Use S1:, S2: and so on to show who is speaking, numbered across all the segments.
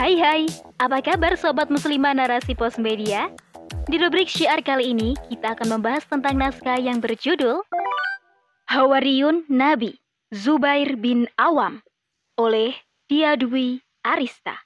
S1: Hai hai, apa kabar Sobat Muslimah Narasi Pos Media? Di rubrik syiar kali ini, kita akan membahas tentang naskah yang berjudul Hawariyun Nabi Zubair bin Awam oleh Diadwi Arista.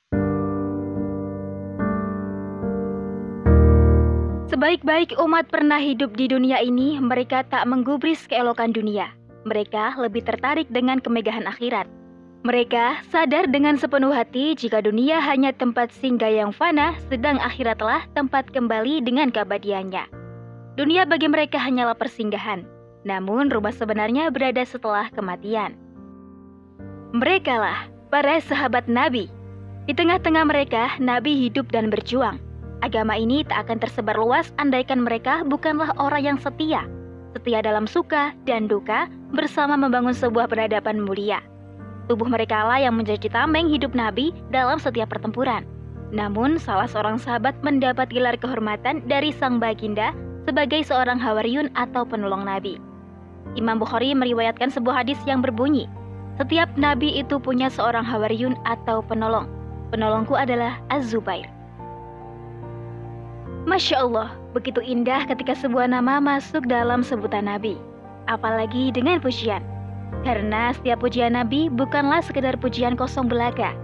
S1: Sebaik-baik umat pernah hidup di dunia ini, mereka tak menggubris keelokan dunia. Mereka lebih tertarik dengan kemegahan akhirat. Mereka sadar dengan sepenuh hati jika dunia hanya tempat singgah yang fana, sedang akhiratlah tempat kembali dengan keabadiannya. Dunia bagi mereka hanyalah persinggahan, namun rumah sebenarnya berada setelah kematian. Merekalah para sahabat Nabi. Di tengah-tengah mereka, Nabi hidup dan berjuang. Agama ini tak akan tersebar luas andaikan mereka bukanlah orang yang setia. Setia dalam suka dan duka bersama membangun sebuah peradaban mulia. Tubuh mereka lah yang menjadi tameng hidup Nabi dalam setiap pertempuran. Namun, salah seorang sahabat mendapat gelar kehormatan dari sang baginda sebagai seorang hawariyun atau penolong Nabi. Imam Bukhari meriwayatkan sebuah hadis yang berbunyi, setiap Nabi itu punya seorang hawariyun atau penolong. Penolongku adalah Az-Zubair. Masya Allah, begitu indah ketika sebuah nama masuk dalam sebutan Nabi. Apalagi dengan pujian. Karena setiap pujian Nabi bukanlah sekedar pujian kosong belaka,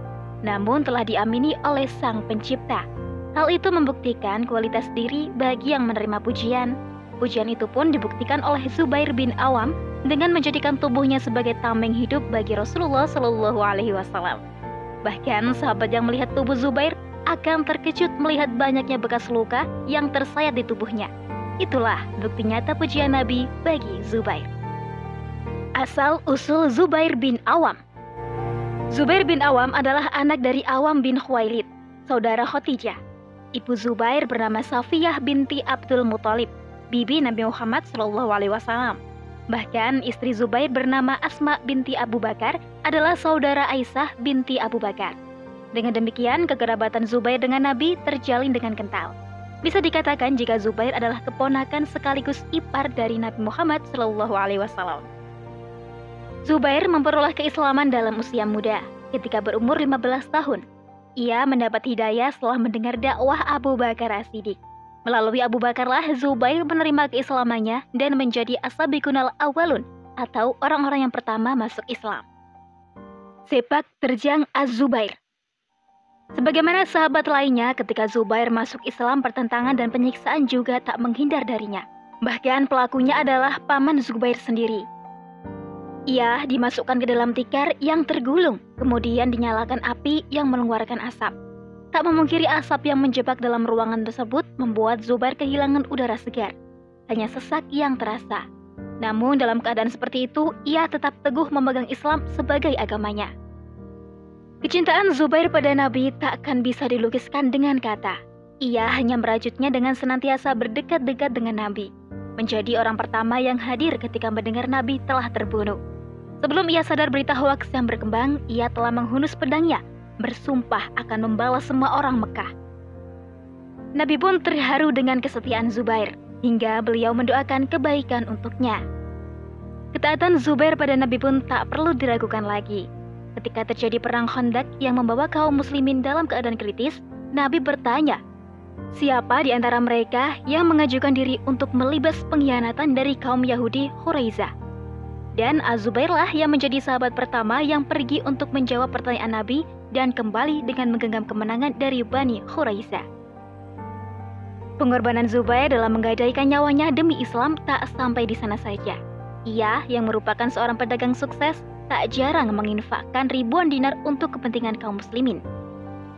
S1: namun telah diamini oleh Sang Pencipta. Hal itu membuktikan kualitas diri bagi yang menerima pujian. Pujian itu pun dibuktikan oleh Zubair bin Awam dengan menjadikan tubuhnya sebagai tameng hidup bagi Rasulullah Shallallahu Alaihi Wasallam. Bahkan sahabat yang melihat tubuh Zubair akan terkejut melihat banyaknya bekas luka yang tersayat di tubuhnya. Itulah bukti nyata pujian Nabi bagi Zubair. Asal-usul Zubair bin Awam Zubair bin Awam adalah anak dari Awam bin Khuwailid, saudara Khotijah. Ibu Zubair bernama Safiyah binti Abdul Muthalib, bibi Nabi Muhammad SAW. Bahkan istri Zubair bernama Asma binti Abu Bakar adalah saudara Aisyah binti Abu Bakar. Dengan demikian, kekerabatan Zubair dengan Nabi terjalin dengan kental. Bisa dikatakan jika Zubair adalah keponakan sekaligus ipar dari Nabi Muhammad SAW. Zubair memperoleh keislaman dalam usia muda, ketika berumur 15 tahun. Ia mendapat hidayah setelah mendengar dakwah Abu Bakar As-Siddiq. Melalui Abu Bakarlah Zubair menerima keislamannya dan menjadi asabikunal awalun atau orang-orang yang pertama masuk Islam. Sepak terjang Az-Zubair Sebagaimana sahabat lainnya, ketika Zubair masuk Islam, pertentangan dan penyiksaan juga tak menghindar darinya. Bahkan pelakunya adalah paman Zubair sendiri, ia dimasukkan ke dalam tikar yang tergulung, kemudian dinyalakan api yang mengeluarkan asap. Tak memungkiri asap yang menjebak dalam ruangan tersebut membuat Zubair kehilangan udara segar. Hanya sesak yang terasa. Namun dalam keadaan seperti itu, ia tetap teguh memegang Islam sebagai agamanya. Kecintaan Zubair pada Nabi tak akan bisa dilukiskan dengan kata. Ia hanya merajutnya dengan senantiasa berdekat-dekat dengan Nabi. Menjadi orang pertama yang hadir ketika mendengar Nabi telah terbunuh. Sebelum ia sadar berita hoaks yang berkembang, ia telah menghunus pedangnya, bersumpah akan membalas semua orang Mekah. Nabi pun terharu dengan kesetiaan Zubair, hingga beliau mendoakan kebaikan untuknya. Ketaatan Zubair pada Nabi pun tak perlu diragukan lagi. Ketika terjadi perang Khandaq yang membawa kaum muslimin dalam keadaan kritis, Nabi bertanya, Siapa di antara mereka yang mengajukan diri untuk melibas pengkhianatan dari kaum Yahudi Quraizah? Dan Azubairlah yang menjadi sahabat pertama yang pergi untuk menjawab pertanyaan Nabi dan kembali dengan menggenggam kemenangan dari Bani Khuraisah. Pengorbanan Zubair dalam menggadaikan nyawanya demi Islam tak sampai di sana saja. Ia yang merupakan seorang pedagang sukses tak jarang menginfakkan ribuan dinar untuk kepentingan kaum muslimin.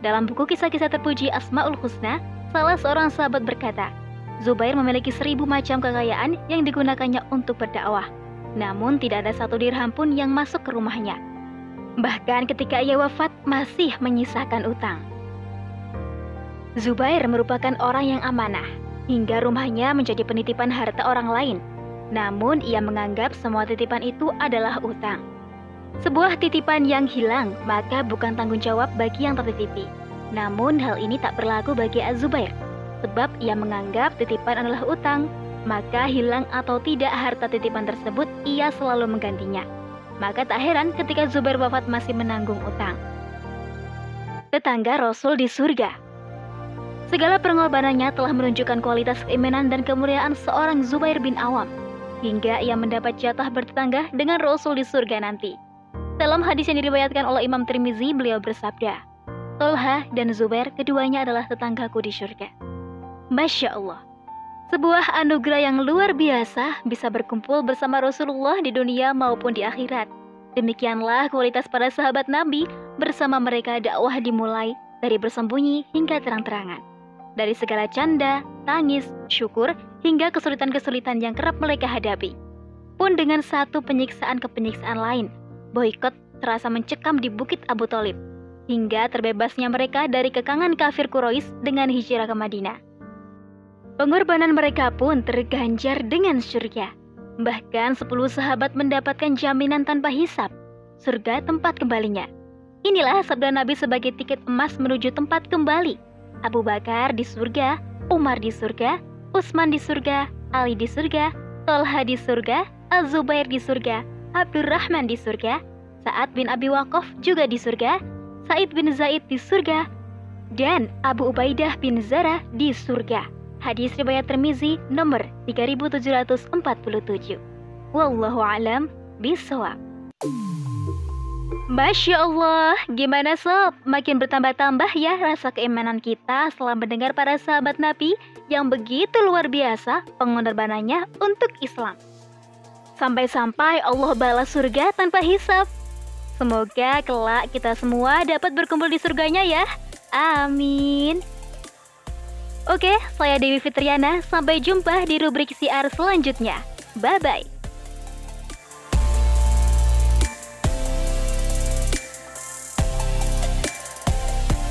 S1: Dalam buku kisah-kisah terpuji Asmaul Husna, salah seorang sahabat berkata, Zubair memiliki seribu macam kekayaan yang digunakannya untuk berdakwah namun tidak ada satu dirham pun yang masuk ke rumahnya. Bahkan ketika ia wafat masih menyisakan utang. Zubair merupakan orang yang amanah, hingga rumahnya menjadi penitipan harta orang lain. Namun ia menganggap semua titipan itu adalah utang. Sebuah titipan yang hilang, maka bukan tanggung jawab bagi yang tertitipi. Namun hal ini tak berlaku bagi Az-Zubair, sebab ia menganggap titipan adalah utang maka hilang atau tidak harta titipan tersebut, ia selalu menggantinya. Maka tak heran ketika Zubair wafat masih menanggung utang. tetangga Rasul di surga. Segala pengorbanannya telah menunjukkan kualitas keimanan dan kemuliaan seorang Zubair bin Awam, hingga ia mendapat jatah bertetangga dengan Rasul di surga nanti. Dalam hadis yang diriwayatkan oleh Imam Tirmizi, beliau bersabda, Tolha dan Zubair keduanya adalah tetanggaku di surga. Masya Allah, sebuah anugerah yang luar biasa bisa berkumpul bersama Rasulullah di dunia maupun di akhirat. Demikianlah kualitas para sahabat Nabi bersama mereka dakwah dimulai dari bersembunyi hingga terang-terangan dari segala canda, tangis, syukur, hingga kesulitan-kesulitan yang kerap mereka hadapi. Pun dengan satu penyiksaan ke penyiksaan lain, boykot terasa mencekam di Bukit Abu Talib, hingga terbebasnya mereka dari kekangan kafir Quraisy dengan hijrah ke Madinah. Pengorbanan mereka pun terganjar dengan surga. Bahkan sepuluh sahabat mendapatkan jaminan tanpa hisap, surga tempat kembalinya. Inilah sabda Nabi sebagai tiket emas menuju tempat kembali Abu Bakar di surga, Umar di surga, Utsman di surga, Ali di surga, Tolha di surga, Az-Zubair di surga, Abdurrahman di surga, Sa'ad bin Abi Waqqaf juga di surga, Said bin Zaid di surga, dan Abu Ubaidah bin Zara di surga. Hadis riwayat Tirmizi nomor 3747. Wallahu alam bisawab. Masya Allah, gimana sob? Makin bertambah-tambah ya rasa keimanan kita setelah mendengar para sahabat Nabi yang begitu luar biasa pengorbanannya untuk Islam. Sampai-sampai Allah balas surga tanpa hisap. Semoga kelak kita semua dapat berkumpul di surganya ya. Amin. Oke, saya Dewi Fitriana. Sampai jumpa di rubrik siar selanjutnya. Bye-bye.